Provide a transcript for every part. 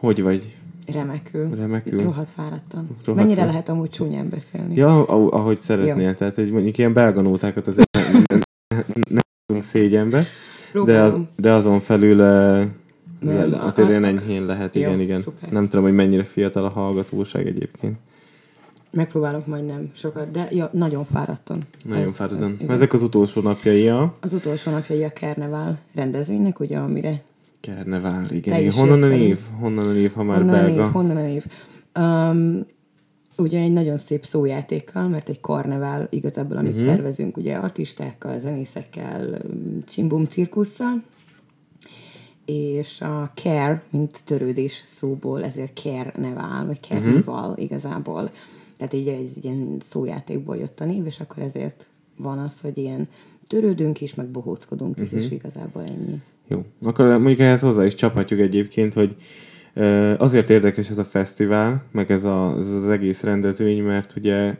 Hogy vagy? Remekül. Remekül. Rohadt fáradtan. Rohadt Mennyire fáradt. lehet amúgy csúnyán beszélni? Ja, ahogy szeretnél. Jó. Tehát, hogy mondjuk ilyen belganótákat azért nem, nem, nem tudunk szégyenbe. De, az, de azon felül eh, Nem, le- a- azért ilyen enyhén lehet, Jó, igen, igen. szuper. Nem tudom, hogy mennyire fiatal a hallgatóság egyébként. Megpróbálok majd nem sokat, de ja, nagyon fáradtan. Nagyon Ez- fáradtan. igen. Ezek az utolsó napjai a Az utolsó napjai a Carnival rendezvénynek, ugye, amire Karnevál. Igen, igen. Honnan a név? Honnan a név, ha már honnan a belga? név, honnan a név. Um, ugye egy nagyon szép szójátékkal, mert egy karnevál igazából, amit Mhm. uh-huh. szervezünk, ugye artistákkal, zenészekkel, csimbum cirkusszal, és a care, mint törődés szóból, ezért care nevál, vagy carnival Mhm. uh-huh. igazából. Tehát így egy ilyen szójátékból jött a név, és akkor ezért van az, hogy ilyen törődünk is, meg bohóckodunk is, Mhm. és igazából ennyi. Jó. Akkor mondjuk ehhez hozzá is csaphatjuk egyébként, hogy azért érdekes ez a fesztivál, meg ez, a, ez az egész rendezvény, mert ugye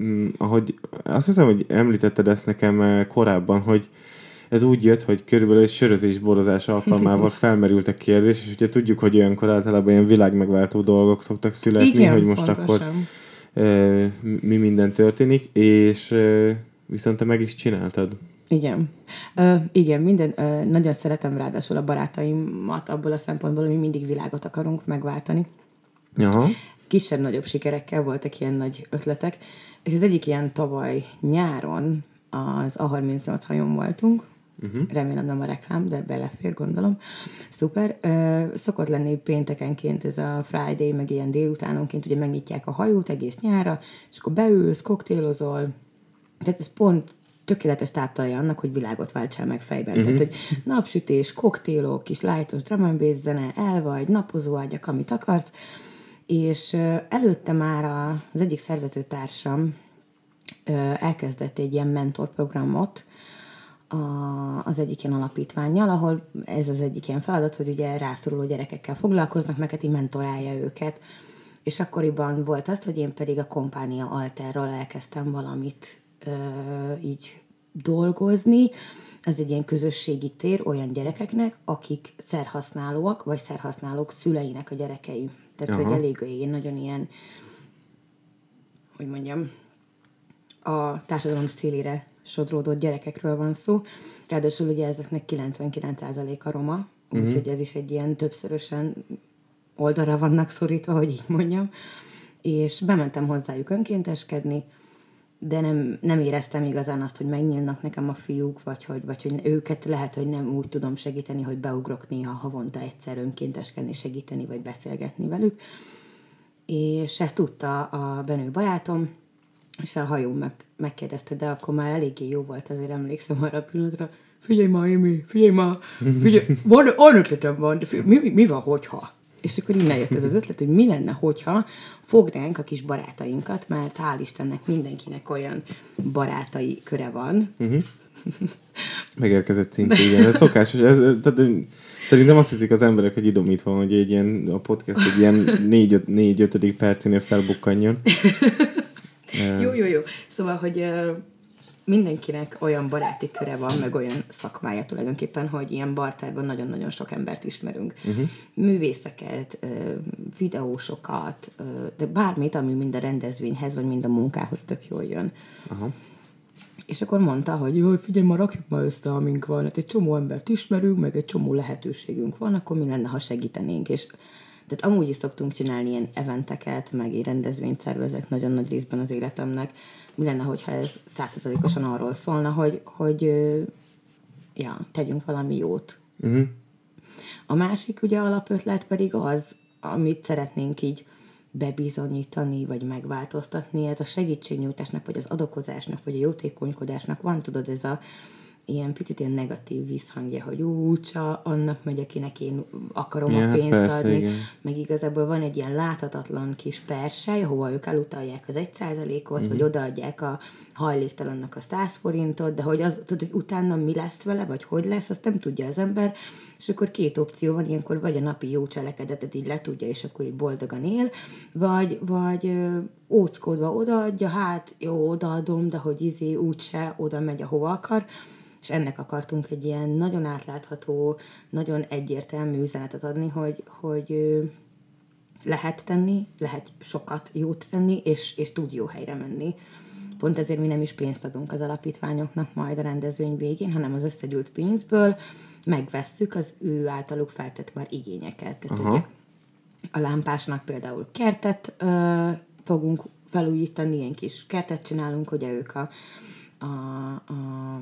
mm, ahogy azt hiszem, hogy említetted ezt nekem korábban, hogy ez úgy jött, hogy körülbelül egy sörözés borozás alkalmával felmerült a kérdés, és ugye tudjuk, hogy olyankor általában ilyen világmegváltó dolgok szoktak születni, Igen, hogy most pontosan. akkor mi minden történik, és viszont te meg is csináltad. Igen. Ö, igen, minden, ö, nagyon szeretem ráadásul a barátaimat abból a szempontból, hogy mi mindig világot akarunk megváltani. Aha. Kisebb-nagyobb sikerekkel voltak ilyen nagy ötletek, és az egyik ilyen tavaly nyáron az A38 hajón voltunk, uh-huh. remélem nem a reklám, de belefér, gondolom. Szuper. Ö, szokott lenni péntekenként ez a Friday, meg ilyen délutánonként, ugye megnyitják a hajót egész nyára, és akkor beülsz, koktélozol, tehát ez pont tökéletes táptalja annak, hogy világot váltsál meg fejben. Uh-huh. Tehát, hogy napsütés, koktélok, kis lájtos drum and bass zene, el vagy, napozó ágyak, amit akarsz, és előtte már az egyik szervezőtársam elkezdett egy ilyen mentorprogramot a, az egyik ilyen alapítványjal, ahol ez az egyik ilyen feladat, hogy ugye rászoruló gyerekekkel foglalkoznak, meg hát így mentorálja őket. És akkoriban volt az, hogy én pedig a kompánia alterral elkezdtem valamit így dolgozni. Ez egy ilyen közösségi tér olyan gyerekeknek, akik szerhasználóak, vagy szerhasználók szüleinek a gyerekei. Tehát, Aha. hogy elég ilyen, nagyon ilyen, hogy mondjam, a társadalom szélére sodródott gyerekekről van szó. Ráadásul ugye ezeknek 99%-a roma, úgyhogy ez is egy ilyen többszörösen oldalra vannak szorítva, hogy így mondjam. És bementem hozzájuk önkénteskedni, de nem, nem éreztem igazán azt, hogy megnyílnak nekem a fiúk, vagy hogy, vagy hogy őket lehet, hogy nem úgy tudom segíteni, hogy beugrok néha havonta egyszer önkénteskedni, segíteni, vagy beszélgetni velük. És ezt tudta a Benő barátom, és a hajó meg, megkérdezte, de akkor már eléggé jó volt, azért emlékszem arra a pillanatra. Figyelj már, Imi, figyelj már, figyelj, van, van ötletem van, de figyelj, mi, mi, mi van, hogyha? És akkor innen jött ez az ötlet, hogy mi lenne, hogyha fognánk a kis barátainkat, mert hál' Istennek mindenkinek olyan barátai köre van. Megérkezett szintén, igen. Ez szokásos. Ez, tehát, szerintem azt hiszik az emberek, hogy idomít van, hogy egy ilyen, a podcast egy ilyen négy-öt, négy-ötödik percénél felbukkanjon. Jó, jó, jó. Szóval, hogy mindenkinek olyan baráti köre van, meg olyan szakmája tulajdonképpen, hogy ilyen bartárban nagyon-nagyon sok embert ismerünk. Uh-huh. Művészeket, videósokat, de bármit, ami mind a rendezvényhez, vagy mind a munkához tök jól jön. Aha. És akkor mondta, hogy jó, figyelj, ma rakjuk ma össze, amink van. Hát egy csomó embert ismerünk, meg egy csomó lehetőségünk van, akkor mi lenne, ha segítenénk. És tehát amúgy is szoktunk csinálni ilyen eventeket, meg rendezvényt szervezek nagyon nagy részben az életemnek. Mi lenne, hogyha ez százszerzalékosan arról szólna, hogy, hogy ja, tegyünk valami jót. Uh-huh. A másik ugye alapötlet pedig az, amit szeretnénk így bebizonyítani, vagy megváltoztatni, ez a segítségnyújtásnak, vagy az adokozásnak, vagy a jótékonykodásnak van, tudod, ez a ilyen picit ilyen negatív visszhangja, hogy ú, csa, annak megy, akinek én akarom Ja, a hát pénzt persze, adni. igen. Meg igazából van egy ilyen láthatatlan kis persely, ahova ők elutalják az egy százalékot, Mhm. vagy odaadják a hajléktalannak a 100 forintot, de hogy az, tudod, hogy utána mi lesz vele, vagy hogy lesz, azt nem tudja az ember, és akkor két opció van, ilyenkor vagy a napi jó cselekedetet így letudja, és akkor így boldogan él, vagy, vagy óckodva odaadja, hát jó, odaadom, de hogy izé úgyse oda megy, ahova akar, és ennek akartunk egy ilyen nagyon átlátható, nagyon egyértelmű üzenetet adni, hogy, hogy lehet tenni, lehet sokat jót tenni, és, és tud jó helyre menni. Pont ezért mi nem is pénzt adunk az alapítványoknak majd a rendezvény végén, hanem az összegyűlt pénzből megvesszük az ő általuk feltett már igényeket. Tehát ugye a lámpásnak például kertet ö, fogunk felújítani, ilyen kis kertet csinálunk, ugye ők a, a, a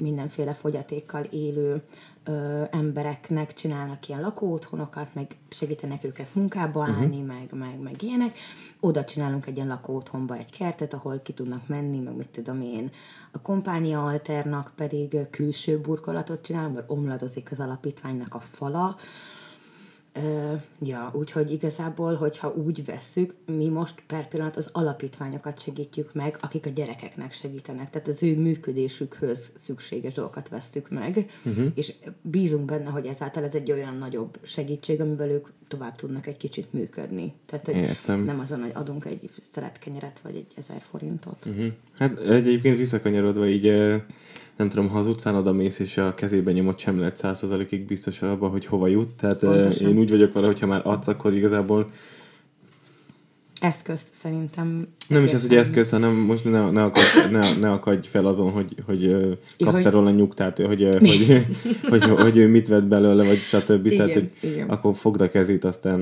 mindenféle fogyatékkal élő ö, embereknek csinálnak ilyen lakóotthonokat, meg segítenek őket munkába mhm. állni, uh-huh. meg, meg, meg ilyenek. Oda csinálunk egy ilyen lakóotthonba egy kertet, ahol ki tudnak menni, meg mit tudom én. A kompánia alternak pedig külső burkolatot csinálunk, mert omladozik az alapítványnak a fala, ja, úgyhogy igazából, hogyha úgy vesszük, mi most per pillanat az alapítványokat segítjük meg, akik a gyerekeknek segítenek. Tehát az ő működésükhöz szükséges dolgokat vesszük meg, uh-huh. és bízunk benne, hogy ezáltal ez egy olyan nagyobb segítség, amivel ők tovább tudnak egy kicsit működni. Tehát hogy Értem. nem azon, hogy adunk egy kenyeret, vagy egy ezer forintot. Uh-huh. Hát egyébként visszakanyarodva így nem tudom, ha az utcán oda mész, és a kezében nyomott sem lehet százszerzalékig biztos abban, hogy hova jut. Tehát Pontosan. én úgy vagyok vele, hogyha már adsz, akkor igazából eszközt szerintem. Nem is ez, hogy eszköz, hanem most ne, ne, akadj, ne, ne akadj fel azon, hogy, hogy kapsz hogy... róla nyugtát, hogy, hogy, hogy, hogy, hogy, ő mit vett belőle, vagy stb. Igen, Tehát, hogy igen. akkor fogd a kezét, aztán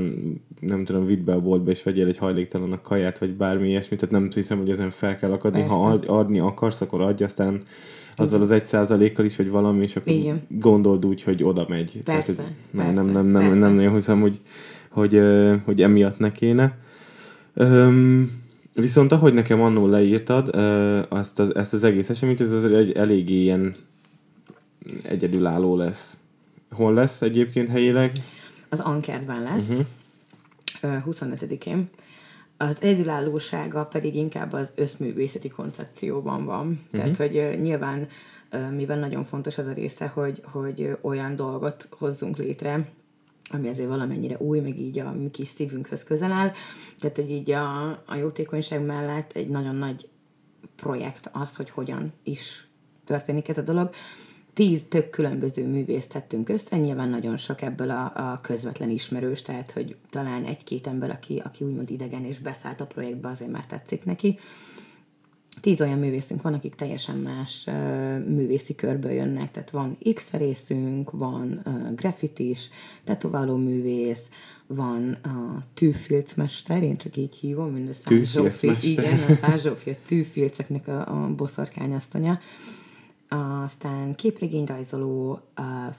nem tudom, vidd be a boltba, és vegyél egy hajléktalannak kaját, vagy bármi ilyesmit. Tehát nem hiszem, hogy ezen fel kell akadni. Persze. Ha adni akarsz, akkor adj, aztán azzal az egy százalékkal is, vagy valami, és akkor Igen. gondold úgy, hogy oda megy. Persze, Tehát, persze, nem, nem, nem, persze. nem nagyon hiszem, hogy, hogy, hogy emiatt ne kéne. Üm, viszont ahogy nekem annól leírtad azt az, ezt az egész eseményt, ez az egy eléggé ilyen egyedülálló lesz. Hol lesz egyébként helyileg? Az Ankertben lesz, uh-huh. 25-én. Az egyedülállósága pedig inkább az összművészeti koncepcióban van. Uh-huh. Tehát, hogy nyilván, mivel nagyon fontos az a része, hogy, hogy olyan dolgot hozzunk létre, ami azért valamennyire új, meg így a mi kis szívünkhöz közel áll. Tehát, hogy így a, a jótékonyság mellett egy nagyon nagy projekt az, hogy hogyan is történik ez a dolog tíz tök különböző művészt tettünk össze, nyilván nagyon sok ebből a, a közvetlen ismerős, tehát hogy talán egy-két ember, aki, aki úgymond idegen és beszállt a projektbe, azért már tetszik neki. Tíz olyan művészünk van, akik teljesen más uh, művészi körből jönnek, tehát van x részünk, van uh, graffitis, tetováló művész, van a tűfilcmester, én csak így hívom, Száz Zsófi, igen, a Száz Zsófi, a tűfilceknek a, a boszorkányasztonya aztán képregényrajzoló,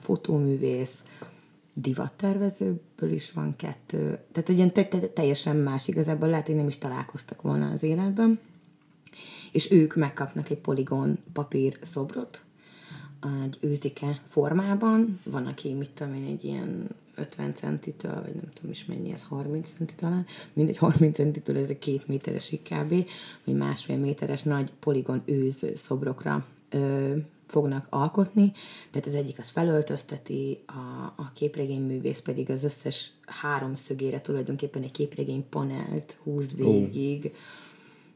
fotóművész, divattervezőből is van kettő. Tehát egy ilyen te- te- teljesen más, igazából lehet, hogy nem is találkoztak volna az életben. És ők megkapnak egy poligon papír szobrot, egy őzike formában. Van, aki, mit tudom én, egy ilyen 50 centitől, vagy nem tudom is mennyi, ez 30 centi talán, mindegy 30 centitől ez egy két méteres kb, vagy másfél méteres nagy poligon őz szobrokra ö, fognak alkotni, tehát az egyik az felöltözteti, a, a képregényművész pedig az összes háromszögére tulajdonképpen egy képregény panelt húz végig. Oh.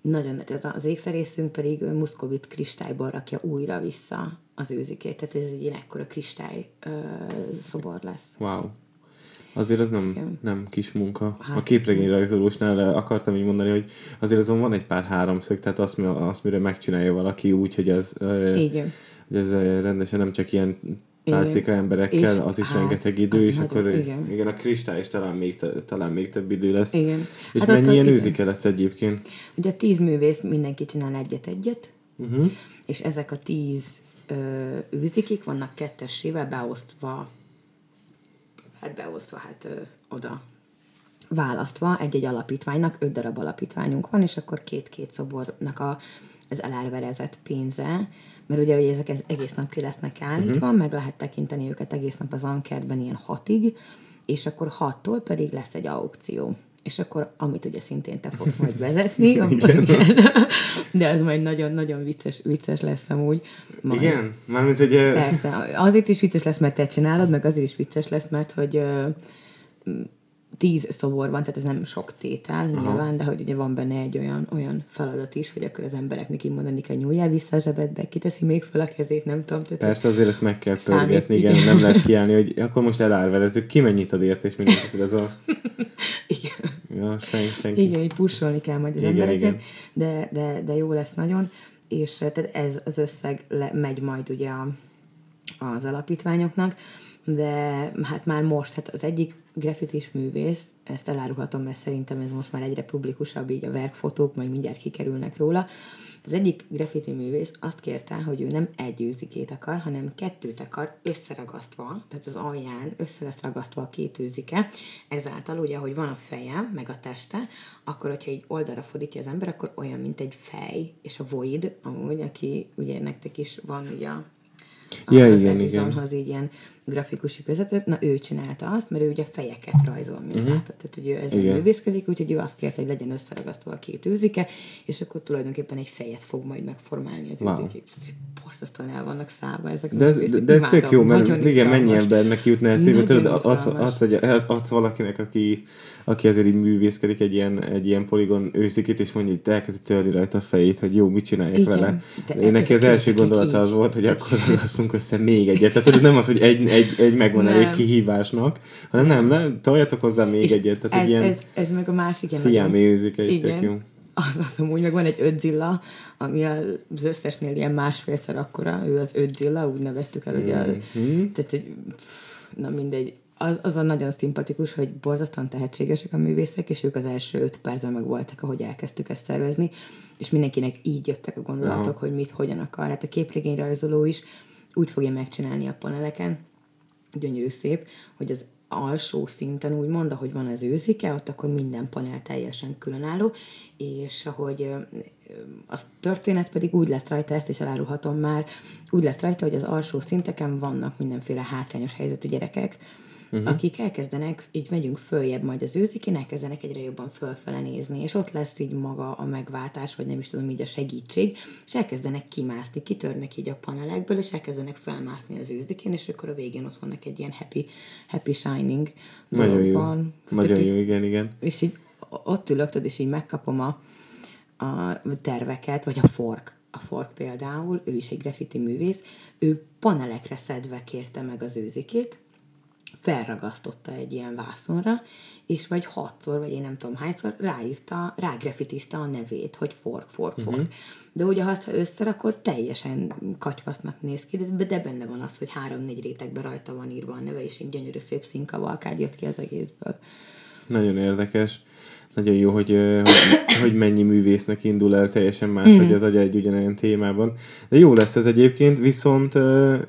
Nagyon, tehát az ékszerészünk pedig muszkovit kristályból rakja újra vissza az őzikét, tehát ez egy ilyen ekkora kristály ö, szobor lesz. Wow. Azért ez nem, nem kis munka. Hát, a képregényrajzolósnál akartam így mondani, hogy azért azon van egy pár háromszög, tehát azt, azt mire megcsinálja valaki úgy, hogy ez, Igen. hogy ez rendesen nem csak ilyen pálcika emberekkel, és az is hát, rengeteg idő, és nagyon, akkor igen. igen, a kristály is talán még, talán még több idő lesz. Igen. És hát mennyi ilyen őzike lesz egyébként? Ugye a tíz művész mindenki csinál egyet-egyet, uh-huh. és ezek a tíz ö, őzikik vannak kettessével beosztva hát beosztva hát ö, oda választva egy-egy alapítványnak, öt darab alapítványunk van, és akkor két-két szobornak a, az elárverezett pénze, mert ugye hogy ezek egész nap ki lesznek állítva, uh-huh. meg lehet tekinteni őket egész nap az ankertben ilyen hatig, és akkor hattól pedig lesz egy aukció és akkor, amit ugye szintén te fogsz majd vezetni, de ez majd nagyon-nagyon vicces, vicces lesz amúgy. Majd. Igen? Mármint, hogy... Persze, azért is vicces lesz, mert te csinálod, meg azért is vicces lesz, mert hogy tíz szobor van, tehát ez nem sok tétel Aha. nyilván, de hogy ugye van benne egy olyan, olyan feladat is, hogy akkor az embereknek így mondani kell, nyúljál vissza a zsebedbe, kiteszi még fel a kezét, nem tudom. Tehát Persze azért ezt meg kell pörgetni, igen, igen, nem lehet kiállni, hogy akkor most elárverezzük, ki mennyit ad ért, és mindent ez a... igen. Ja, senki, senki. Igen, hogy pusolni kell majd az igen, embereket, igen. De, de, de jó lesz nagyon, és tehát ez az összeg le, megy majd ugye a, az alapítványoknak, de hát már most, hát az egyik grafitis művész, ezt elárulhatom, mert szerintem ez most már egyre publikusabb, így a verkfotók, majd mindjárt kikerülnek róla. Az egyik graffiti művész azt kérte, hogy ő nem egy őzikét akar, hanem kettőt akar összeragasztva, tehát az alján össze lesz ragasztva a két őzike. Ezáltal ugye, hogy van a feje, meg a teste, akkor, hogyha egy oldalra fordítja az ember, akkor olyan, mint egy fej, és a void, amúgy, aki ugye nektek is van ugye a ja, az igen, igen. így ilyen grafikusi közvetőt, na ő csinálta azt, mert ő ugye fejeket rajzol, mint uh-huh. láttad, tehát hogy ő ezzel Igen. művészkedik, úgyhogy ő azt kérte, hogy legyen összeragasztva a két őzike, és akkor tulajdonképpen egy fejet fog majd megformálni az wow. őzikék. Borzasztóan el vannak szállva ezek de, a de, de ez tök jó, mert igen, izgalmas. mennyi embernek jutna eszébe, tudod, adsz, adsz, egy, adsz valakinek, aki, aki azért így művészkedik egy ilyen, egy ilyen poligon őszikét, és mondja, hogy elkezdi törni rajta a fejét, hogy jó, mit csináljak igen, vele. Én neki az első gondolata az volt, hogy akkor ragasszunk össze még egyet. Tehát nem az, hogy egy, egy, egy megvan elég kihívásnak, hanem nem, nem, toljatok hozzá még és egyet. Tehát ez, egy ilyen ez, ez meg a másik ilyen Sziámi őzike is tök jó. Az, az amúgy meg van egy ötzilla, ami az összesnél ilyen másfélszer akkora, ő az ötzilla, úgy neveztük el, hogy a, mm-hmm. tehát, pff, na mindegy, az, az a nagyon szimpatikus, hogy borzasztóan tehetségesek a művészek, és ők az első öt percben meg voltak, ahogy elkezdtük ezt szervezni, és mindenkinek így jöttek a gondolatok, Aha. hogy mit, hogyan akar. Hát a képregényrajzoló is úgy fogja megcsinálni a paneleken, gyönyörű szép, hogy az alsó szinten úgy mond, hogy van az őzike, ott akkor minden panel teljesen különálló, és ahogy a történet pedig úgy lesz rajta, ezt is elárulhatom már, úgy lesz rajta, hogy az alsó szinteken vannak mindenféle hátrányos helyzetű gyerekek, uh-huh. akik elkezdenek, így megyünk följebb majd az őzikén, elkezdenek egyre jobban fölfele nézni, és ott lesz így maga a megváltás, vagy nem is tudom, így a segítség, és elkezdenek kimászni, kitörnek így a panelekből, és elkezdenek felmászni az őzikén, és akkor a végén ott vannak egy ilyen happy, happy shining Nagyon dologban. jó. Nagyon jó, igen, igen. És így ott ülök, és így megkapom a, a terveket, vagy a fork, a Fork például, ő is egy graffiti művész, ő panelekre szedve kérte meg az őzikét, felragasztotta egy ilyen vászonra, és vagy hatszor, vagy én nem tudom hányszor ráírta, rágrafitizta a nevét, hogy fork, fork, fork. Uh-huh. De ugye, ha azt összerakod, teljesen katyvasznak néz ki, de, de benne van az, hogy három-négy rétegben rajta van írva a neve, és egy gyönyörű szép színkavalkád jött ki az egészből. Nagyon érdekes nagyon jó, hogy, hogy, hogy mennyi művésznek indul el teljesen más, mm. hogy az agya egy ugyanolyan témában. De jó lesz ez egyébként, viszont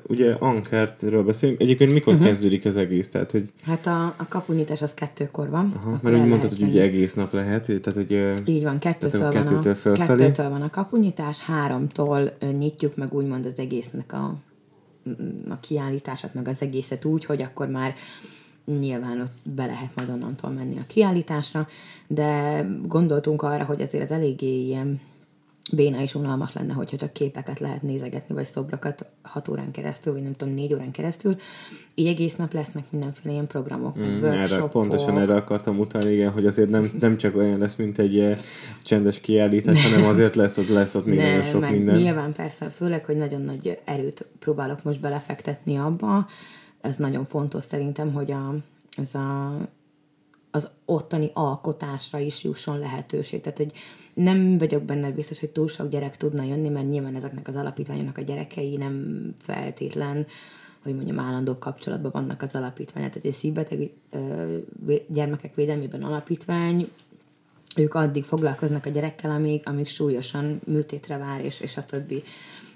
ugye Ankertről beszélünk. Egyébként mikor uh-huh. kezdődik az egész? Tehát, hogy... Hát a, a kapunyítás az kettőkor van. Aha, mert úgy mondtad, hogy ugye egész nap lehet. Tehát, hogy, Így van, kettőtől, van, kettőtől, a, kettőtől van a kapunyítás, háromtól nyitjuk meg úgymond az egésznek a, a kiállítását, meg az egészet úgy, hogy akkor már nyilván ott be lehet majd onnantól menni a kiállításra, de gondoltunk arra, hogy azért az eléggé ilyen béna és unalmas lenne, hogyha csak képeket lehet nézegetni, vagy szobrokat hat órán keresztül, vagy nem tudom, négy órán keresztül. Így egész nap lesznek mindenféle ilyen programok, mm, erre, Pontosan erre akartam utalni, igen, hogy azért nem, nem csak olyan lesz, mint egy uh, csendes kiállítás, hanem azért lesz ott, lesz ott még nagyon sok minden. Nyilván persze, főleg, hogy nagyon nagy erőt próbálok most belefektetni abba, ez nagyon fontos szerintem, hogy a, ez a, az ottani alkotásra is jusson lehetőség. Tehát, hogy nem vagyok benne biztos, hogy túl sok gyerek tudna jönni, mert nyilván ezeknek az alapítványoknak a gyerekei nem feltétlen hogy mondjam, állandó kapcsolatban vannak az alapítványok. Tehát egy szívbeteg gyermekek védelmében alapítvány, ők addig foglalkoznak a gyerekkel, amíg, amíg súlyosan műtétre vár, és, és a többi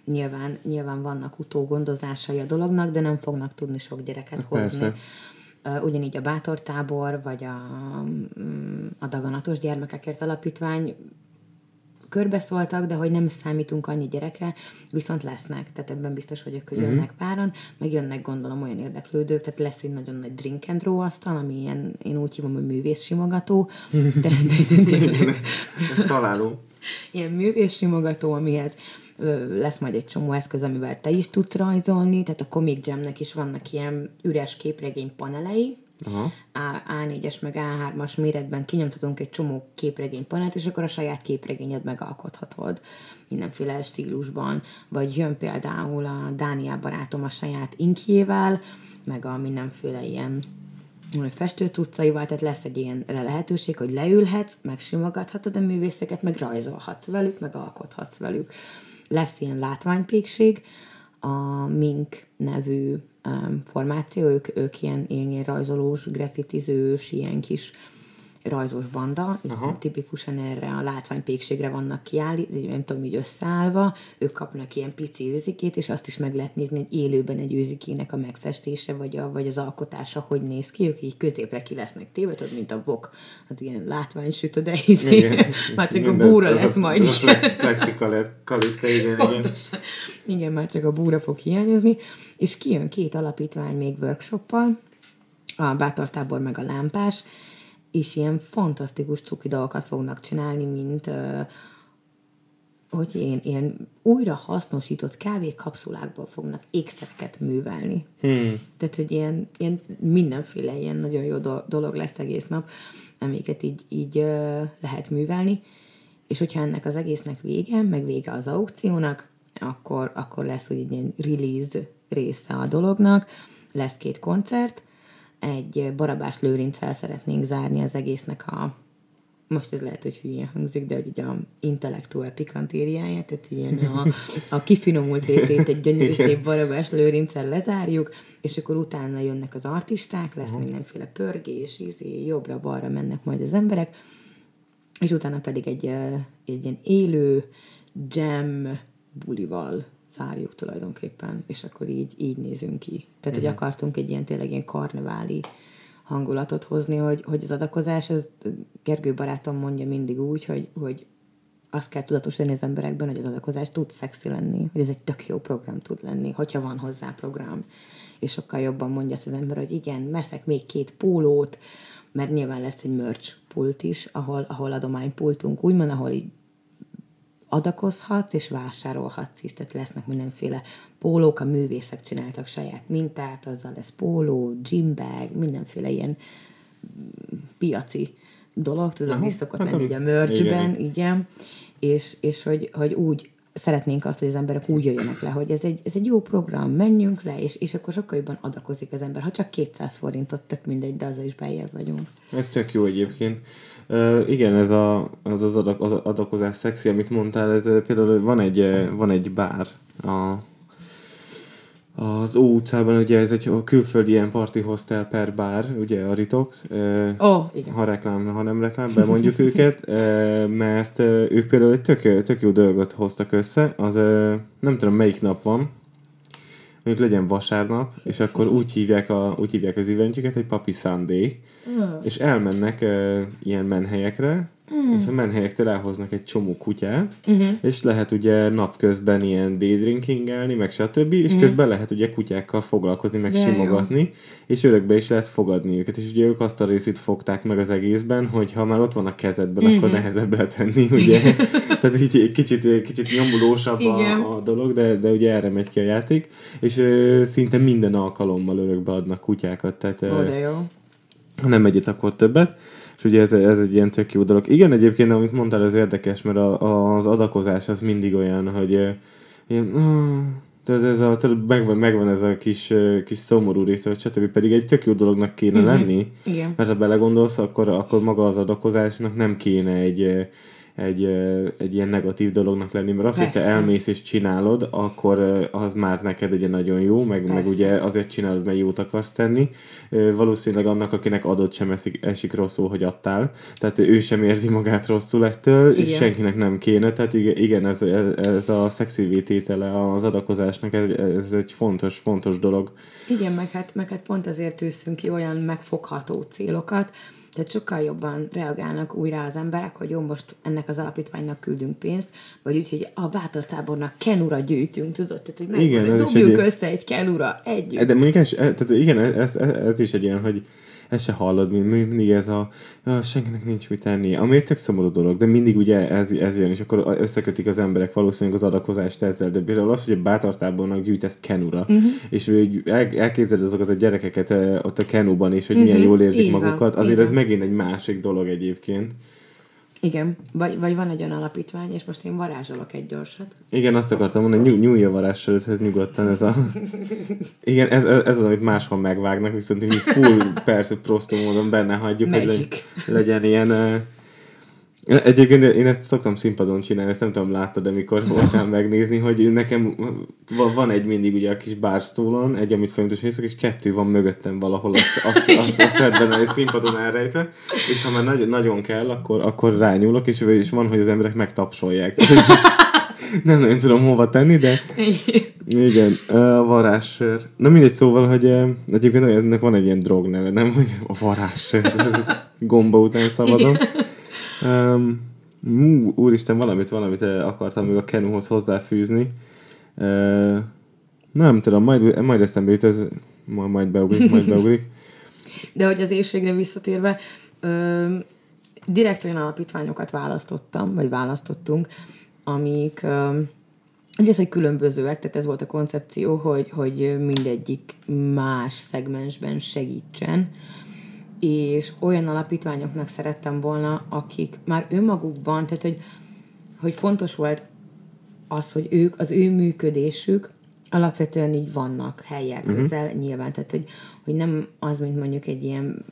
nyilván, nyilván vannak utógondozásai a dolognak, de nem fognak tudni sok gyereket hozni. Persze. Ugyanígy a Bátortábor, vagy a, mm, a Daganatos Gyermekekért Alapítvány körbeszóltak, de hogy nem számítunk annyi gyerekre, viszont lesznek, tehát ebben biztos vagyok, hogy uh-huh. jönnek páran, meg jönnek gondolom olyan érdeklődők, tehát lesz egy nagyon nagy drink and draw asztal, ami ilyen, én úgy hívom, hogy művész simogató. De, de, de, de, de, Ez találó. Ilyen művész simogató, amihez lesz majd egy csomó eszköz, amivel te is tudsz rajzolni, tehát a Comic Jamnek is vannak ilyen üres képregény panelei, Aha. A, A4-es meg A3-as méretben kinyomtatunk egy csomó képregénypanelt, és akkor a saját képregényed megalkothatod mindenféle stílusban. Vagy jön például a Dániel barátom a saját inkjével, meg a mindenféle ilyen festő tudcaival, tehát lesz egy ilyen lehetőség, hogy leülhetsz, megsimogathatod a művészeket, meg rajzolhatsz velük, meg alkothatsz velük. Lesz ilyen látványpékség, a Mink nevű um, formáció, ők, ők ilyen, ilyen rajzolós, grafitizős, ilyen kis rajzos banda, Aha. tipikusan erre a látványpékségre vannak kiállítva, nem tudom, így összeállva, ők kapnak ilyen pici őzikét, és azt is meg lehet nézni, hogy élőben egy őzikének a megfestése, vagy, a, vagy az alkotása, hogy néz ki, ők így középre ki lesznek téve, tudod, mint a vok, az ilyen látványsüt, de izé, már csak a búra lesz a, majd. Az a plexikalitka, igen, igen. Igen, már csak a búra fog hiányozni, és kijön két alapítvány még workshoppal, a Bátortábor meg a Lámpás, és ilyen fantasztikus cuki dolgokat fognak csinálni, mint hogy én ilyen újra hasznosított kávékapszulákból fognak ékszereket művelni. Hmm. Tehát, hogy ilyen, ilyen mindenféle ilyen nagyon jó dolog lesz egész nap, amiket így, így lehet művelni, és hogyha ennek az egésznek vége, meg vége az aukciónak, akkor, akkor lesz úgy egy ilyen release része a dolognak, lesz két koncert, egy Barabás Lőrinccel szeretnénk zárni az egésznek a most ez lehet, hogy hülye hangzik, de hogy így a intellektuál pikantériáját, tehát ilyen a, a kifinomult részét egy gyönyörű szép Barabás Lőrinccel lezárjuk, és akkor utána jönnek az artisták, lesz uh-huh. mindenféle pörgés, izé, jobbra-balra mennek majd az emberek, és utána pedig egy, egy ilyen élő jam bulival zárjuk tulajdonképpen, és akkor így, így nézünk ki. Tehát, uh-huh. hogy mhm. akartunk egy ilyen tényleg ilyen karneváli hangulatot hozni, hogy, hogy az adakozás, az Gergő barátom mondja mindig úgy, hogy, hogy azt kell tudatosítani az emberekben, hogy az adakozás tud szexi lenni, hogy ez egy tök jó program tud lenni, hogyha van hozzá program. És sokkal jobban mondja azt az ember, hogy igen, meszek még két pólót, mert nyilván lesz egy merch pult is, ahol, ahol adománypultunk, úgymond, ahol így adakozhatsz és vásárolhatsz is, tehát lesznek mindenféle pólók, a művészek csináltak saját mintát, azzal lesz póló, gymbag, mindenféle ilyen piaci dolog, tudom, mi szokott hát, lenni így a merchben, igen. igen, és, és hogy, hogy úgy szeretnénk azt, hogy az emberek úgy jöjjenek le, hogy ez egy, ez egy jó program, menjünk le, és, és akkor sokkal jobban adakozik az ember. Ha csak 200 forintot, tök mindegy, de az is beljebb vagyunk. Ez tök jó egyébként. Uh, igen, ez a, az, az, adak, az adakozás szexi, amit mondtál, ez például van egy, van egy bár a, az Ó utcában, ugye ez egy külföldi ilyen party hostel per bár, ugye a Ritox. Oh, igen. Ha reklám, ha nem reklám, bemondjuk őket, mert ők például egy tök, tök jó dolgot hoztak össze, az nem tudom melyik nap van, mondjuk legyen vasárnap, és akkor úgy hívják, a, úgy hívják az eventjüket, hogy Papi Sunday, mm. és elmennek uh, ilyen menhelyekre, Mm. És a menhelyektől elhoznak egy csomó kutyát, uh-huh. és lehet ugye napközben ilyen daydrinkingelni, meg stb., és uh-huh. közben lehet ugye kutyákkal foglalkozni, meg De simogatni, jó. és örökbe is lehet fogadni őket, és ugye ők azt a részét fogták meg az egészben, hogy ha már ott van a kezedben, uh-huh. akkor nehezebb eltenni, ugye? Tehát így egy kicsit, kicsit nyomulósabb a, a dolog, de, de ugye erre megy ki a játék, és ö, szinte minden alkalommal örökbe adnak kutyákat, tehát... Ó, de jó. Ha nem egyet, akkor többet. És ugye ez, ez egy ilyen tök jó dolog. Igen, egyébként, amit mondtál, az érdekes, mert a, az adakozás az mindig olyan, hogy ilyen, ez a, megvan, megvan ez a kis, kis szomorú része, vagy stb. pedig egy tök jó dolognak kéne uh-huh. lenni. Igen. Mert ha belegondolsz, akkor, akkor maga az adakozásnak nem kéne egy egy, egy ilyen negatív dolognak lenni, mert azt, hogy te elmész és csinálod, akkor az már neked ugye nagyon jó, meg, meg ugye azért csinálod, mert jót akarsz tenni. Valószínűleg annak, akinek adott sem esik, esik rosszul, hogy adtál. Tehát ő sem érzi magát rosszul ettől, igen. és senkinek nem kéne. Tehát igen, ez, ez a szexi tétele az adakozásnak, ez, ez egy fontos, fontos dolog. Igen, meg hát, meg hát pont azért tűzünk ki olyan megfogható célokat, tehát sokkal jobban reagálnak újra az emberek, hogy jó, most ennek az alapítványnak küldünk pénzt, vagy úgy, hogy a bátortábornak kenura gyűjtünk, tudod? Tehát, hogy meg igen, dobjuk egy... össze egy kenura együtt. De mondjuk ez, tehát igen, ez, ez, ez is egy ilyen, hogy ezt se hallod, mindig ez a, a senkinek nincs mit tenni, ami egy tök szomorú dolog, de mindig ugye ez, ez jön, és akkor összekötik az emberek valószínűleg az adakozást ezzel, de például az, hogy a bátortábornak gyűjtesz kenura, uh-huh. és hogy el, elképzeled azokat a gyerekeket ott a kenuban is, hogy uh-huh. milyen jól érzik Igen, magukat, azért Igen. ez megint egy másik dolog egyébként. Igen, vagy, vagy van egy olyan alapítvány, és most én varázsolok egy gyorsat. Igen, azt akartam mondani, nyúj, nyúlj a varázsörödhez nyugodtan ez a... Igen, ez, ez, az, amit máshol megvágnak, viszont mi full, persze, prostó módon benne hagyjuk, Magic. hogy legyen ilyen Egyébként én ezt szoktam színpadon csinálni, ezt nem tudom, láttad, de mikor voltál megnézni, hogy nekem van egy mindig ugye a kis bárstólon, egy, amit folyamatosan hiszek, és kettő van mögöttem valahol azt, azt, azt, azt szedben egy színpadon elrejtve, és ha már nagy, nagyon kell, akkor, akkor rányúlok, és, és van, hogy az emberek megtapsolják. nem nagyon tudom hova tenni, de igen, a varázssör. Na mindegy, szóval, hogy egyébként ennek van egy ilyen drog neve, nem? Hogy a varázssör. Gomba után szabadon. Um, ú, úristen, valamit, valamit akartam még a Kenuhoz hozzáfűzni. Uh, nem tudom, majd, majd eszembe jut, ez majd, majd beugrik, majd beugrik. De hogy az éjségre visszatérve, ö, direkt olyan alapítványokat választottam, vagy választottunk, amik ö, ez, hogy különbözőek, tehát ez volt a koncepció, hogy, hogy mindegyik más szegmensben segítsen és olyan alapítványoknak szerettem volna, akik már önmagukban, tehát hogy, hogy fontos volt az, hogy ők, az ő működésük alapvetően így vannak helyek uh-huh. ezzel nyilván, tehát hogy, hogy nem az, mint mondjuk egy ilyen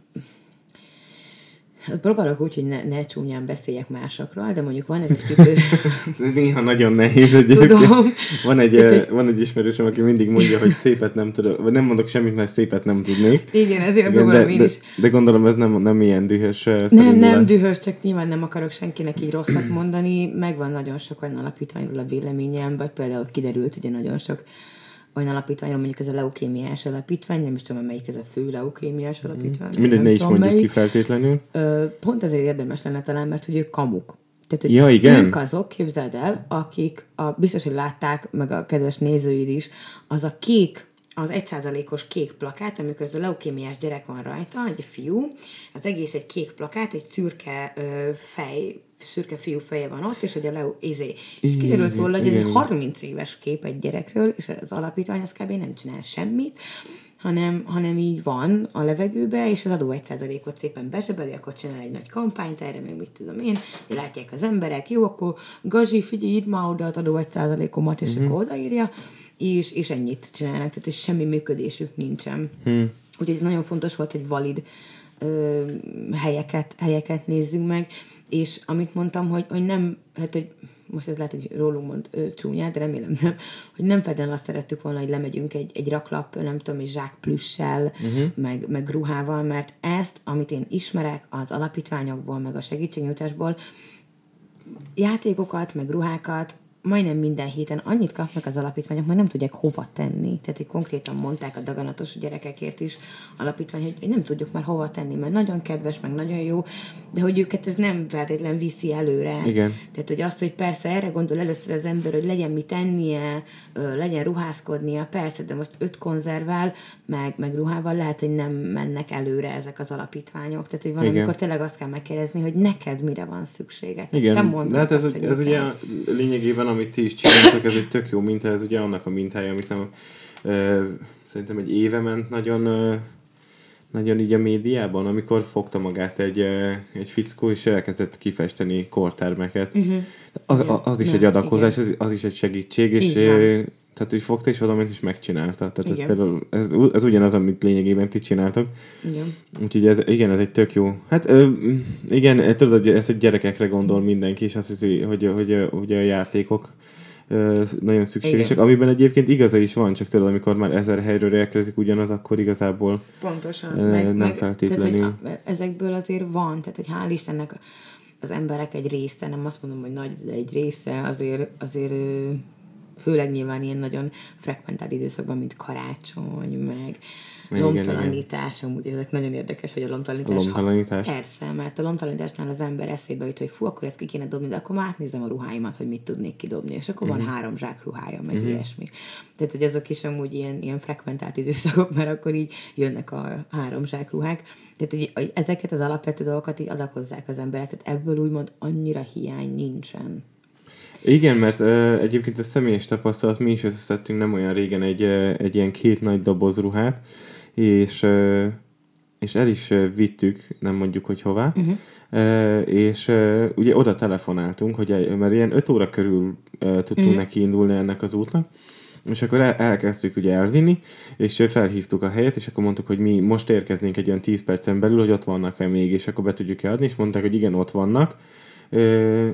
Próbálok úgy, hogy ne, ne csúnyán beszéljek másokról, de mondjuk van ez a cipő... Néha nagyon nehéz egyébként. Tudom. Van egy, Tehát, hogy... van egy ismerősöm, aki mindig mondja, hogy szépet nem tudok, vagy nem mondok semmit, mert szépet nem tudnék. Igen, ezért Igen, de, én is. De, de, gondolom ez nem, nem ilyen dühös Nem, nem dühös, csak nyilván nem akarok senkinek így rosszat mondani. Megvan nagyon sok olyan alapítványról a véleményem, vagy például kiderült ugye nagyon sok olyan alapítványról, mondjuk ez a leukémiás alapítvány, nem is tudom, melyik ez a fő leukémiás alapítvány. Mm. Mindegy, ne is mondjuk melyik. ki feltétlenül. Ö, pont ezért érdemes lenne talán, mert hogy ők kamuk. Tehát, hogy ja, igen. ők azok, képzeld el, akik, a, biztos, hogy látták, meg a kedves nézőid is, az a kék az egyszázalékos kék plakát, amikor ez a leukémiás gyerek van rajta, egy fiú, az egész egy kék plakát, egy szürke ö, fej, szürke fiú feje van ott, és hogy a Leo izé. És kiderült volna, hogy ez egy 30 éves kép egy gyerekről, és az alapítvány az kb. nem csinál semmit, hanem, hanem így van a levegőbe, és az adó 1%-ot szépen besebeli, akkor csinál egy nagy kampányt, erre meg mit tudom én, látják az emberek, jó, akkor Gazsi, figyelj, írd már oda az adó 1%-omat, és mm-hmm. akkor odaírja, és, és ennyit csinálnak, tehát és semmi működésük nincsen. Hmm. Úgyhogy ez nagyon fontos volt, hogy valid ö, helyeket, helyeket nézzünk meg, és amit mondtam, hogy, hogy nem, hát hogy most ez lehet, hogy rólunk mond ö, csúnyát, de remélem nem, hogy nem feltétlenül azt szerettük volna, hogy lemegyünk egy, egy raklap, nem tudom, egy zsák plüssel, uh-huh. meg, meg ruhával, mert ezt, amit én ismerek az alapítványokból, meg a segítségnyújtásból, játékokat, meg ruhákat majdnem minden héten annyit kapnak az alapítványok, hogy nem tudják hova tenni. Tehát, hogy konkrétan mondták a daganatos gyerekekért is alapítvány, hogy nem tudjuk már hova tenni, mert nagyon kedves, meg nagyon jó, de hogy őket ez nem feltétlen viszi előre. Igen. Tehát, hogy azt, hogy persze erre gondol először az ember, hogy legyen mit tennie, legyen ruházkodnia, persze, de most öt konzervál, meg, meg ruhával lehet, hogy nem mennek előre ezek az alapítványok. Tehát, hogy van, Igen. tényleg azt kell megkérdezni, hogy neked mire van szükséged. Igen, te mondod de hát ez, azt, ez ugye lényegében, amit ti is csináltok, ez egy tök jó minta, ez ugye annak a mintája, amit nem, ö, szerintem egy éve ment nagyon ö, nagyon így a médiában, amikor fogta magát egy, egy fickó, és elkezdett kifesteni kortermeket. Uh-huh. Az, az, az is egy adakozás, az, az is egy segítség, és tehát úgy fogta, és oda ment, és megcsinálta. Tehát igen. ez például, ez, ez ugyanaz, amit lényegében ti csináltok. Igen. Úgyhogy ez, igen, ez egy tök jó. Hát igen, tudod, hogy ez egy gyerekekre gondol mindenki, és azt hiszi, hogy, hogy, hogy, hogy a játékok nagyon szükségesek, Igen. amiben egyébként igaza is van, csak tudod, amikor már ezer helyről érkezik ugyanaz, akkor igazából Pontosan. Meg, nem meg, feltétlenül. Tehát, ezekből azért van, tehát hogy hál' Istennek az emberek egy része, nem azt mondom, hogy nagy, de egy része azért, azért főleg nyilván ilyen nagyon frekventált időszakban, mint karácsony, meg Igen, lomtalanítás, amúgy ezek nagyon érdekes, hogy a lomtalanítás. A lomtalanítás? Ha, persze, mert a lomtalanításnál az ember eszébe jut, hogy fú, akkor ezt ki kéne dobni, de akkor már átnézem a ruháimat, hogy mit tudnék kidobni, és akkor Mhm. van három zsák ruhája, meg ilyesmi. Tehát, hogy azok is amúgy ilyen, ilyen frekventált időszakok, mert akkor így jönnek a három zsák ruhák. Tehát, hogy hogy ezeket az alapvető dolgokat így adakozzák az emberek, tehát ebből úgymond annyira hiány nincsen. Igen, mert uh, egyébként a személyes tapasztalat, mi is összeszedtünk nem olyan régen egy, uh, egy ilyen két nagy doboz ruhát, és, uh, és el is uh, vittük, nem mondjuk, hogy hová, uh-huh. uh, és uh, ugye oda telefonáltunk, hogy mert ilyen 5 óra körül uh, tudtunk uh-huh. neki indulni ennek az útnak, és akkor el, elkezdtük ugye elvinni, és felhívtuk a helyet, és akkor mondtuk, hogy mi most érkeznénk egy olyan 10 percen belül, hogy ott vannak-e még, és akkor be tudjuk-e adni, és mondták, hogy igen, ott vannak,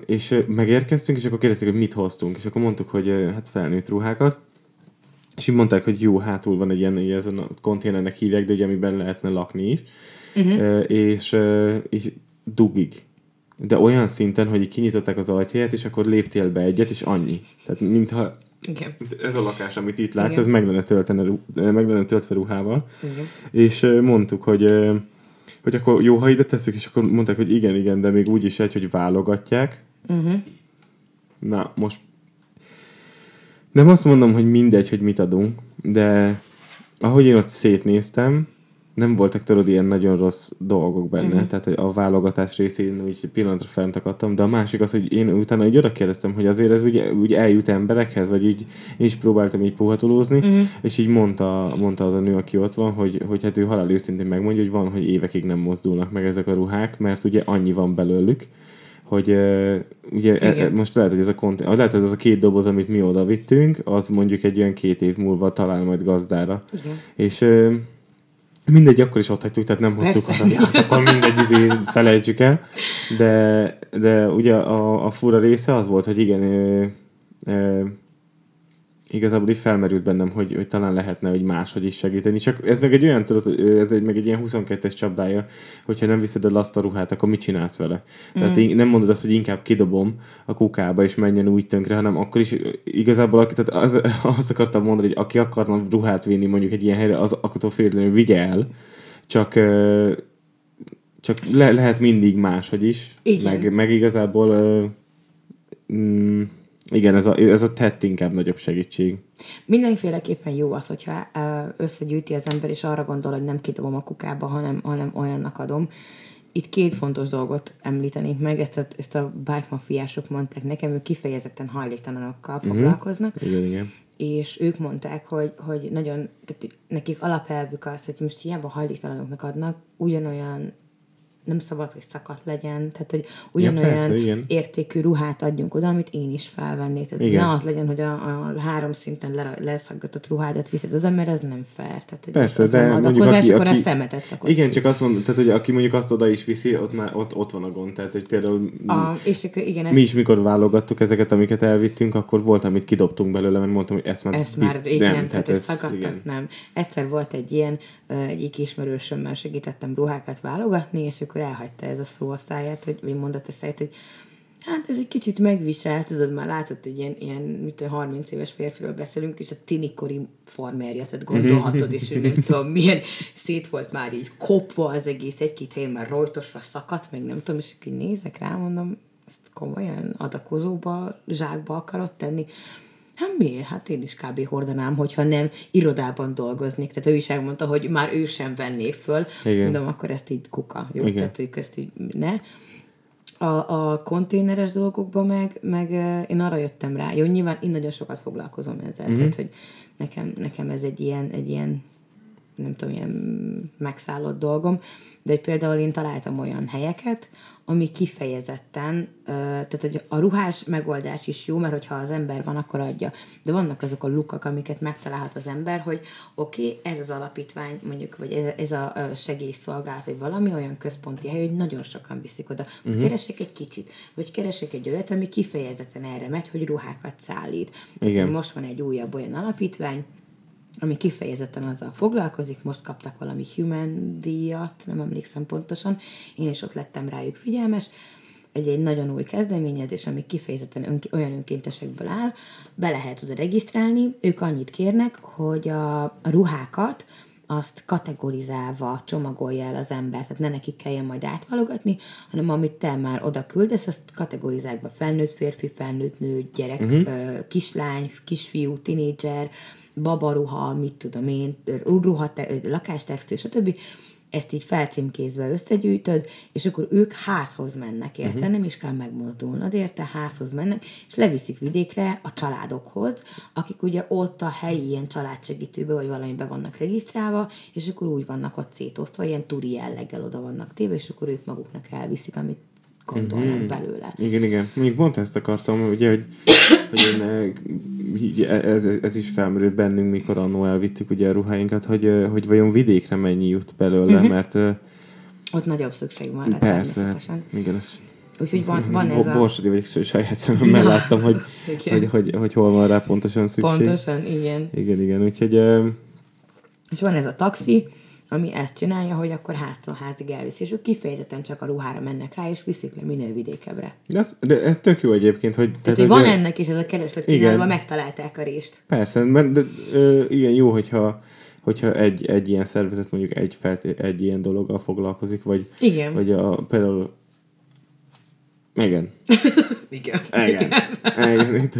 és megérkeztünk, és akkor kérdezték, hogy mit hoztunk, és akkor mondtuk, hogy hát felnőtt ruhákat, és így mondták, hogy jó, hátul van egy ilyen, ilyen ezen a konténernek hívják, de ugye amiben lehetne lakni is, uh-huh. és, és dugig. De olyan szinten, hogy így kinyitották az ajtaját, és akkor léptél be egyet, és annyi. Tehát mintha Igen. ez a lakás, amit itt látsz, Igen. ez meg lenne, töltene, meg lenne töltve ruhával. Igen. És mondtuk, hogy, hogy akkor jó, ha ide tesszük, és akkor mondták, hogy igen, igen, de még úgy is egy, hogy válogatják. Uh-huh. Na, most nem azt mondom, hogy mindegy, hogy mit adunk, de ahogy én ott szétnéztem, nem voltak tudod ilyen nagyon rossz dolgok benne, mm. tehát hogy a válogatás részén úgy pillanatra fenntakadtam, de a másik az, hogy én utána úgy oda kérdeztem, hogy azért ez úgy, úgy eljut emberekhez, vagy így én is próbáltam így puhatolózni, mm. és így mondta, mondta az a nő, aki ott van, hogy, hogy hát ő halál őszintén megmondja, hogy van, hogy évekig nem mozdulnak meg ezek a ruhák, mert ugye annyi van belőlük, hogy uh, ugye e, Igen. most lehet, hogy ez a konté- lehet, hogy ez a két doboz, amit mi oda vittünk, az mondjuk egy olyan két év múlva talál majd gazdára. Igen. És uh, mindegy, akkor is ott hagytuk, tehát nem hoztuk haza, hogy hát akkor mindegy, izé, felejtsük el. De, de ugye a, a fura része az volt, hogy igen, ö, ö, igazából így felmerült bennem, hogy, hogy talán lehetne, hogy máshogy is segíteni. Csak ez meg egy olyan, tudod, ez egy, meg egy ilyen 22-es csapdája, hogyha nem viszed el azt a ruhát, akkor mit csinálsz vele? Mm. Tehát így nem mondod azt, hogy inkább kidobom a kukába, és menjen úgy tönkre, hanem akkor is igazából, aki, tehát az, azt akartam mondani, hogy aki akarna ruhát vinni mondjuk egy ilyen helyre, az akkor félretlenül vigye el, csak csak le, lehet mindig máshogy is, Igen. meg, meg igazából ö, mm, igen, ez a, ez a tett inkább nagyobb segítség. Mindenféleképpen jó az, hogyha összegyűjti az ember, és arra gondol, hogy nem kidobom a kukába, hanem, hanem olyannak adom. Itt két fontos dolgot említenék meg, ezt a, ezt a bike mafiások mondták nekem, ők kifejezetten hajléktalanokkal foglalkoznak, Igen, igen. és ők mondták, hogy, hogy nagyon, tehát nekik alapelvük az, hogy most hiába hajléktalanoknak adnak, ugyanolyan nem szabad, hogy szakadt legyen, tehát hogy ugyanolyan persze, igen. értékű ruhát adjunk oda, amit én is felvennék. Tehát Igen. ne az legyen, hogy a, a három szinten le, leszaggatott ruhádat viszed oda, mert ez nem fair. Tehát, Persze, az de nem mondjuk aki, akkor aki, a szemetet rakod Igen, ki. csak azt mondom, tehát hogy aki mondjuk azt oda is viszi, ott már ott, ott van a gond. Tehát, hogy például A, és igen, mi is, mikor válogattuk ezeket, amiket elvittünk, akkor volt, amit kidobtunk belőle, mert mondtam, hogy ezt már, ezt már bizt- igen, nem, tehát ez szaggattat, igen. nem. Egyszer volt egy ilyen, egyik ismerősömmel segítettem ruhákat válogatni, és akkor elhagyta ez a szó a száját, hogy, vagy mondat a száját, hogy hát ez egy kicsit megvisel, tudod, már látszott egy ilyen, ilyen mit tudom, 30 éves férfiről beszélünk, és a tinikori farmerja, tehát gondolhatod, és ő nem tudom, milyen szét volt már így kopva az egész, egy-két helyen már rojtosra szakadt, meg nem tudom, és így nézek rá, mondom, ezt komolyan adakozóba, zsákba akarod tenni. Hát miért? Hát én is kb. hordanám, hogyha nem irodában dolgoznék. Tehát ő is elmondta, hogy már ő sem venné föl. Igen. Mondom, akkor ezt így kuka. Jó, Igen. tehát ők ezt így ne. A, a konténeres dolgokban meg, meg én arra jöttem rá. Jó, nyilván én nagyon sokat foglalkozom ezzel. Mm-hmm. Tehát, hogy nekem, nekem ez egy ilyen, egy ilyen nem tudom, ilyen megszállott dolgom, de például én találtam olyan helyeket, ami kifejezetten, tehát hogy a ruhás megoldás is jó, mert hogyha az ember van, akkor adja. De vannak azok a lukak, amiket megtalálhat az ember, hogy oké, okay, ez az alapítvány, mondjuk, vagy ez, ez a segélyszolgálat, vagy valami olyan központi hely, hogy nagyon sokan viszik oda. Uh-huh. Keresek egy kicsit, vagy keresek egy olyat, ami kifejezetten erre megy, hogy ruhákat szállít. Tehát, Igen. most van egy újabb olyan alapítvány, ami kifejezetten azzal foglalkozik, most kaptak valami human díjat, nem emlékszem pontosan, én is ott lettem rájuk figyelmes, egy, egy nagyon új kezdeményezés, ami kifejezetten ön, olyan önkéntesekből áll, be lehet oda regisztrálni, ők annyit kérnek, hogy a, a ruhákat azt kategorizálva csomagolja el az ember, tehát ne nekik kelljen majd átvalogatni, hanem amit te már oda küldesz, azt kategorizálva felnőtt férfi, felnőtt nő, gyerek, uh-huh. kislány, kisfiú, tinédzser, babaruha, mit tudom én, ruha, lakástextil, stb ezt így felcímkézve összegyűjtöd, és akkor ők házhoz mennek, érte? Uh-huh. Nem is kell megmozdulnod, érte? Házhoz mennek, és leviszik vidékre a családokhoz, akik ugye ott a helyi ilyen családsegítőbe, vagy valamiben vannak regisztrálva, és akkor úgy vannak ott szétosztva, ilyen turi jelleggel oda vannak téve, és akkor ők maguknak elviszik, amit gondolnak mm-hmm. belőle. Igen, igen. Még pont ezt akartam, ugye, hogy, hogy én, eh, ez, ez is felmerült bennünk, mikor annó elvittük ugye a ruháinkat, hogy, eh, hogy vajon vidékre mennyi jut belőle, mm-hmm. mert eh, ott nagyobb szükség van rá Persze, igen, ez Úgyhogy van, van ez a... Borsodi vagyok, saját szememmel láttam, hogy, hogy, hogy, hogy, hol van rá pontosan szükség. Pontosan, igen. Igen, igen, úgyhogy... És van ez a taxi, ami ezt csinálja, hogy akkor háztól házig elviszi, és ők kifejezetten csak a ruhára mennek rá, és viszik le minél vidékebbre. De ez, de ez tök jó egyébként, hogy... Tehát, tehát hogy van de... ennek is ez a kereslet kínálva, megtalálták a részt. Persze, mert de, ö, igen, jó, hogyha hogyha egy, egy ilyen szervezet mondjuk egy, felté- egy ilyen dologgal foglalkozik, vagy, igen. vagy a, például igen. igen. Igen. Igen. igen.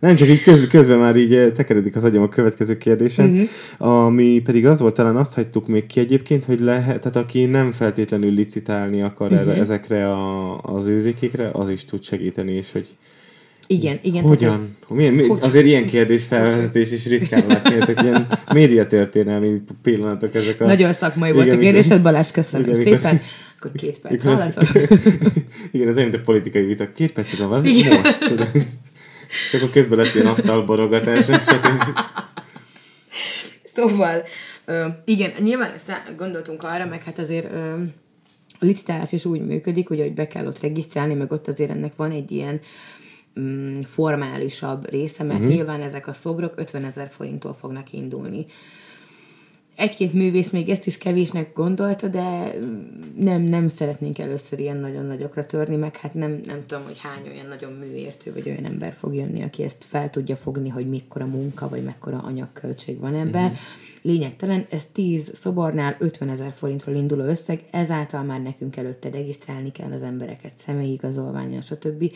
Nem, csak így közben, közben már így eh, tekeredik az agyam a következő kérdésen, uh-huh. ami pedig az volt, talán azt hagytuk még ki egyébként, hogy lehet, tehát aki nem feltétlenül licitálni akar uh-huh. ezekre a, az őzékékre, az is tud segíteni, és hogy igen, igen. Hogyan? Tehát, milyen, mi, hogy? Azért ilyen kérdés felvezetés is ritkán látni, ezek ilyen médiatörténelmi pillanatok ezek a... Nagyon szakmai volt a kérdésed, Balázs, köszönöm igen, szépen. Mikor, akkor két perc válaszol. igen, ez olyan, mint a politikai vita. Két perc van, most. És akkor közben lesz ilyen asztalborogatás, stb. Szóval, ö, igen, nyilván ezt gondoltunk arra, meg hát azért ö, a licitálás is úgy működik, hogy, hogy be kell ott regisztrálni, meg ott azért ennek van egy ilyen mm, formálisabb része, mert uh-huh. nyilván ezek a szobrok 50 ezer forinttól fognak indulni egy-két művész még ezt is kevésnek gondolta, de nem, nem szeretnénk először ilyen nagyon nagyokra törni, meg hát nem, nem tudom, hogy hány olyan nagyon műértő, vagy olyan ember fog jönni, aki ezt fel tudja fogni, hogy mekkora munka, vagy mekkora anyagköltség van ebben. Uh-huh. Lényegtelen, ez 10 szobornál 50 ezer forintról induló összeg, ezáltal már nekünk előtte regisztrálni kell az embereket személyigazolványra, stb.,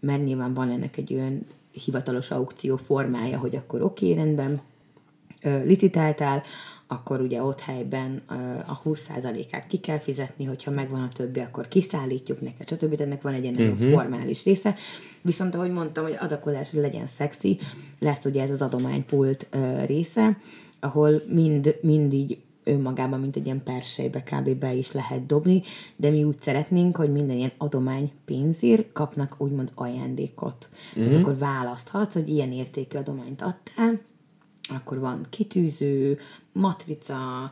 mert nyilván van ennek egy olyan hivatalos aukció formája, hogy akkor oké, okay, rendben, licitáltál, akkor ugye ott helyben a 20%-át ki kell fizetni, hogyha megvan a többi, akkor kiszállítjuk neked, stb. De ennek van egy nagyon uh-huh. formális része. Viszont ahogy mondtam, hogy adakozás legyen szexi, lesz ugye ez az adománypult része, ahol mind, mind így önmagában, mint egy ilyen persejbe kb. be is lehet dobni, de mi úgy szeretnénk, hogy minden ilyen adomány pénzért kapnak úgymond ajándékot. Uh-huh. Tehát akkor választhatsz, hogy ilyen értékű adományt adtál, akkor van kitűző, matrica,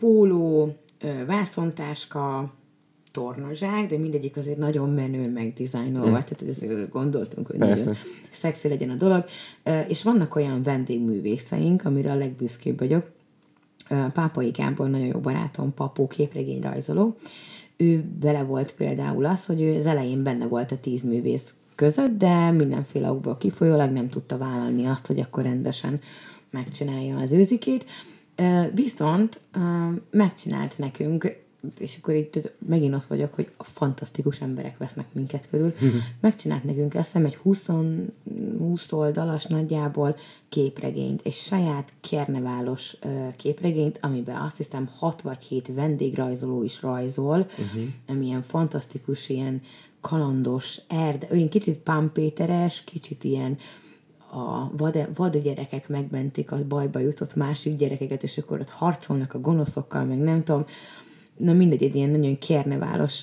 póló, vászontáska, tornazsák, de mindegyik azért nagyon menő megdizájnolva, mm. tehát ezért gondoltunk, hogy Persze. nagyon szexi legyen a dolog. És vannak olyan vendégművészeink, amire a legbüszkébb vagyok. Pápai Gábor, nagyon jó barátom, papó, képregényrajzoló. Ő vele volt például az, hogy ő az elején benne volt a tíz művész között, de mindenféle okból kifolyólag nem tudta vállalni azt, hogy akkor rendesen megcsinálja az őzikét. Viszont megcsinált nekünk, és akkor itt megint ott vagyok, hogy a fantasztikus emberek vesznek minket körül. Megcsinált nekünk azt hiszem egy 20, 20 oldalas nagyjából képregényt, egy saját kerneválos képregényt, amiben azt hiszem 6 vagy 7 vendégrajzoló is rajzol, uh-huh. ami ilyen fantasztikus, ilyen kalandos erde, olyan kicsit pámpéteres, kicsit ilyen a vad, vad gyerekek megmentik a bajba jutott másik gyerekeket, és akkor ott harcolnak a gonoszokkal, meg nem tudom. Na mindegy, egy ilyen nagyon kérneválos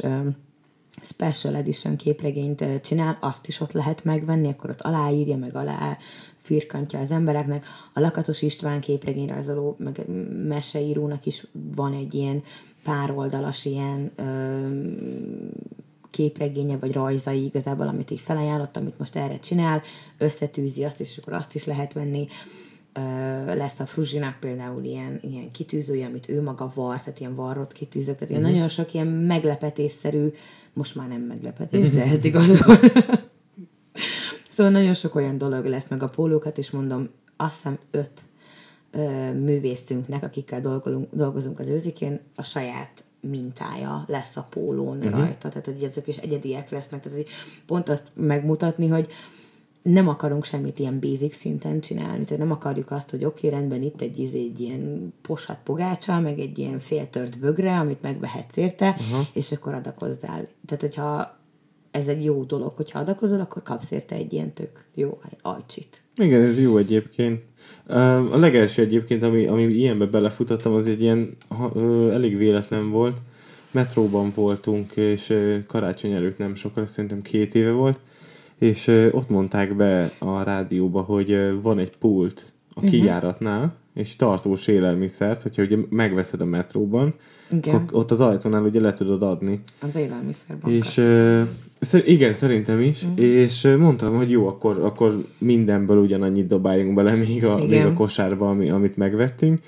special edition képregényt csinál, azt is ott lehet megvenni, akkor ott aláírja, meg alá firkantja az embereknek. A Lakatos István képregényrajzoló, meg meseírónak is van egy ilyen pár oldalas ilyen uh, képregénye vagy rajzai igazából, amit így felajánlott, amit most erre csinál, összetűzi azt és akkor azt is lehet venni. Lesz a Fruzsinak például ilyen, ilyen kitűzője, amit ő maga var, tehát ilyen varrott kitűzött, tehát uh-huh. nagyon sok ilyen meglepetésszerű, most már nem meglepetés, de eddig az volt. szóval nagyon sok olyan dolog lesz meg a pólókat, és mondom, azt hiszem öt ö, művészünknek, akikkel dolgozunk, dolgozunk az őzikén, a saját mintája lesz a pólón uh-huh. rajta, tehát hogy ezek is egyediek lesznek, tehát hogy pont azt megmutatni, hogy nem akarunk semmit ilyen basic szinten csinálni, tehát nem akarjuk azt, hogy oké, okay, rendben itt egy, izé, egy ilyen posat pogácsa, meg egy ilyen féltört bögre, amit megvehetsz érte, uh-huh. és akkor adakozzál. Tehát, hogyha ez egy jó dolog, hogyha adakozol, akkor kapsz érte egy ilyen tök jó ajcsit. Igen, ez jó egyébként. A legelső egyébként, ami, ami ilyenbe belefutottam, az egy ilyen elég véletlen volt. Metróban voltunk, és karácsony előtt nem sokkal, szerintem két éve volt, és ott mondták be a rádióba, hogy van egy pult a uh-huh. kijáratnál, és tartós élelmiszert, hogyha ugye megveszed a metróban, igen. Akkor ott az ajtónál ugye le tudod adni. Az élelmiszerbankat. És uh, igen, szerintem is, uh-huh. és mondtam, hogy jó, akkor, akkor mindenből ugyanannyit dobáljunk bele még a, még a kosárba, ami, amit megvettünk.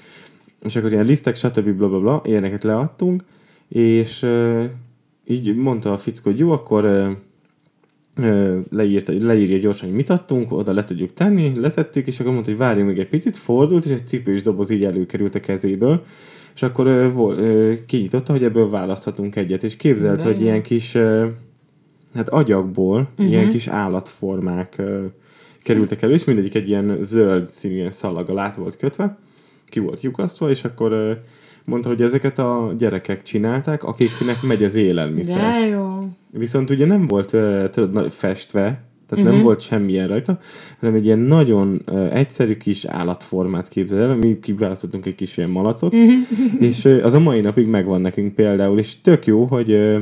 És akkor ilyen lisztek, stb. bla bla bla, ilyeneket leadtunk, és uh, így mondta a fickó, hogy jó, akkor leírta, leírja gyorsan, hogy mit adtunk, oda le tudjuk tenni, letettük, és akkor mondta, hogy várjunk még egy picit, fordult, és egy cipős doboz így előkerült a kezéből, és akkor ö, vol, ö, kinyitotta, hogy ebből választhatunk egyet, és képzelt, De hogy ilyen kis ö, hát agyagból uh-huh. ilyen kis állatformák ö, kerültek elő, és mindegyik egy ilyen zöld színű ilyen szalag alá volt kötve, ki volt lyukasztva, és akkor ö, mondta, hogy ezeket a gyerekek csinálták, akiknek megy az élelmiszer. De jó. Viszont ugye nem volt tudod, festve, tehát uh-huh. nem mhm. volt semmilyen rajta, hanem egy ilyen nagyon uh, egyszerű kis állatformát képzel el, mi kiválasztottunk egy kis ilyen malacot, uh-huh. és uh, az a mai napig megvan nekünk például, és tök jó, hogy, uh,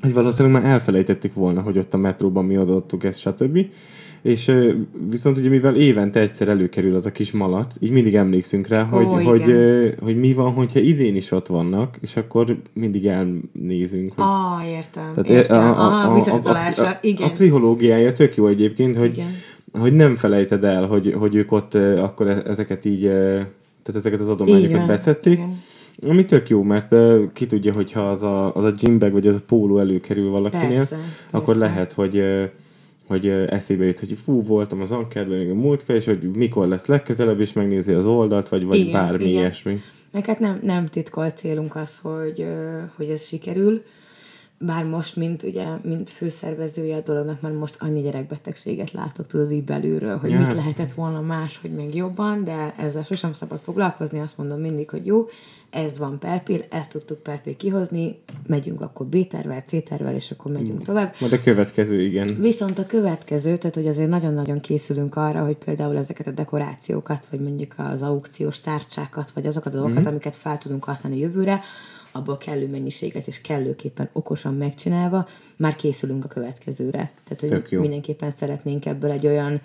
hogy valószínűleg már elfelejtettük volna, hogy ott a metróban mi adottuk ezt, stb és viszont ugye mivel évente egyszer előkerül az a kis malac, így mindig emlékszünk rá, hogy, Ó, hogy, hogy mi van, hogyha idén is ott vannak, és akkor mindig elnézünk. Hogy... Ah, értem, Tehát értem. A, a, a, a, a, a, igen. a pszichológiája tök jó egyébként, hogy, igen. hogy nem felejted el, hogy, hogy ők ott akkor e, ezeket így, tehát ezeket az adományokat. Igen. Ami tök jó, mert uh, ki tudja, hogyha az a, az a gymbag vagy az a póló előkerül valakinél, persze, akkor persze. lehet, hogy uh, hogy eszébe jut, hogy fú, voltam az Ankerben még a múltkor, és hogy mikor lesz legközelebb, és megnézi az oldalt, vagy, vagy igen, bármi igen. ilyesmi. Meg hát nem, nem titkolt célunk az, hogy, hogy ez sikerül, bár most, mint ugye, mint főszervezője a dolognak, mert most annyi gyerekbetegséget látok, tudod így belülről, hogy ja. mit lehetett volna más, hogy még jobban, de ezzel sosem szabad foglalkozni, azt mondom mindig, hogy jó, ez van perpil, ezt tudtuk perpil kihozni, megyünk akkor B-tervel, C-tervel, és akkor megyünk tovább. Majd a következő, igen. Viszont a következő, tehát hogy azért nagyon-nagyon készülünk arra, hogy például ezeket a dekorációkat, vagy mondjuk az aukciós tárcsákat, vagy azokat a dolgokat, mm-hmm. amiket fel tudunk használni jövőre, abból kellő mennyiséget és kellőképpen okosan megcsinálva, már készülünk a következőre. Tehát, hogy mindenképpen szeretnénk ebből egy olyan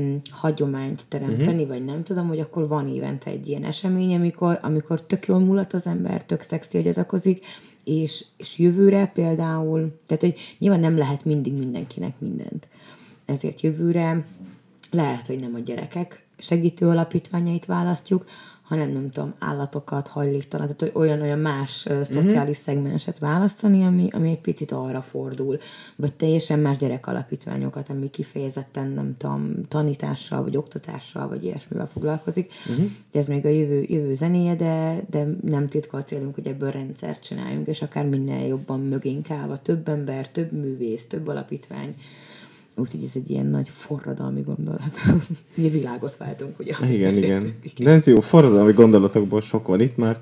mm, hagyományt teremteni, uh-huh. vagy nem tudom, hogy akkor van évente egy ilyen esemény, amikor, amikor tök jól mulat az ember, tök szexi, hogy adakozik, és, és jövőre például, tehát hogy nyilván nem lehet mindig mindenkinek mindent. Ezért jövőre lehet, hogy nem a gyerekek segítő alapítványait választjuk, hanem nem tudom, állatokat, hajléktalan, tehát olyan-olyan más uh, szociális uh-huh. szegmenset választani, ami, ami egy picit arra fordul, vagy teljesen más gyerekalapítványokat, ami kifejezetten, nem tudom, tanítással, vagy oktatással, vagy ilyesmivel foglalkozik. Uh-huh. Ez még a jövő, jövő zenéje, de, de nem titka a célunk, hogy ebből rendszert csináljunk, és akár minél jobban mögénk állva több ember, több művész, több alapítvány, Úgyhogy ez egy ilyen nagy forradalmi gondolat. ugye világot váltunk, ugye? Igen, igen. De ez jó, forradalmi gondolatokból sok van itt már.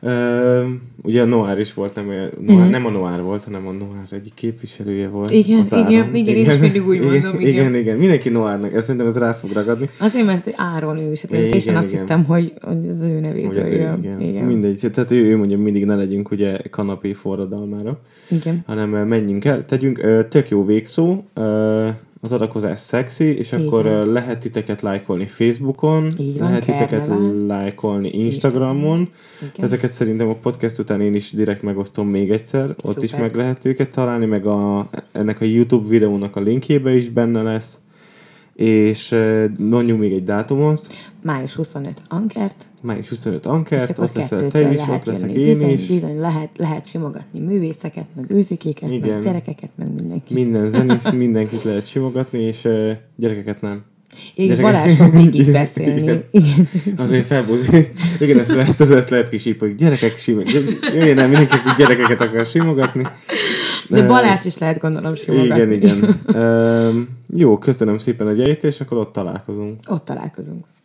Uh, ugye a Noir is volt, nem, Noir, mm-hmm. nem a Noir volt, hanem a Noir egyik képviselője volt. Igen, az igen, igen, igen, én is mindig úgy mondom. Igen, igen, igen, igen. mindenki Noirnak, ezt szerintem ez rá fog ragadni. Azért, mert Áron ő is, hát én teljesen azt igen. hittem, hogy, hogy az ő nevéből az ő, igen. igen. Mindegy, tehát ő, ő mondja, mindig ne legyünk ugye kanapé forradalmára, igen. hanem menjünk el, tegyünk, tök jó végszó, az adakozás szexi, és Így akkor van. lehet titeket lájkolni Facebookon, Így van, lehet titeket lájkolni Instagramon. Igen. Ezeket szerintem a podcast után én is direkt megosztom még egyszer, Szuper. ott is meg lehet őket találni, meg a, ennek a YouTube videónak a linkjébe is benne lesz. és mondjunk még egy dátumot. Május 25 Ankert. Május 25 Ankert, ott leszel te is, ott leszek én bizony, is. Bizony, lehet, lehet simogatni művészeket, meg őzikéket, Igen. meg gyerekeket, meg mindenkit. Minden zenész, mindenkit lehet simogatni, és uh, gyerekeket nem. Így Balázs fog végig beszélni. Igen. Igen. Azért felbúzni. Igen, ezt lehet, ezt lehet kisípolni. Gyerekek simogatni. Jöjjön el mindenki, aki gyerekeket akar simogatni. De Balázs is lehet gondolom simogatni. Igen, igen. Uh, jó, köszönöm szépen a gyejtést, akkor ott találkozunk. Ott találkozunk.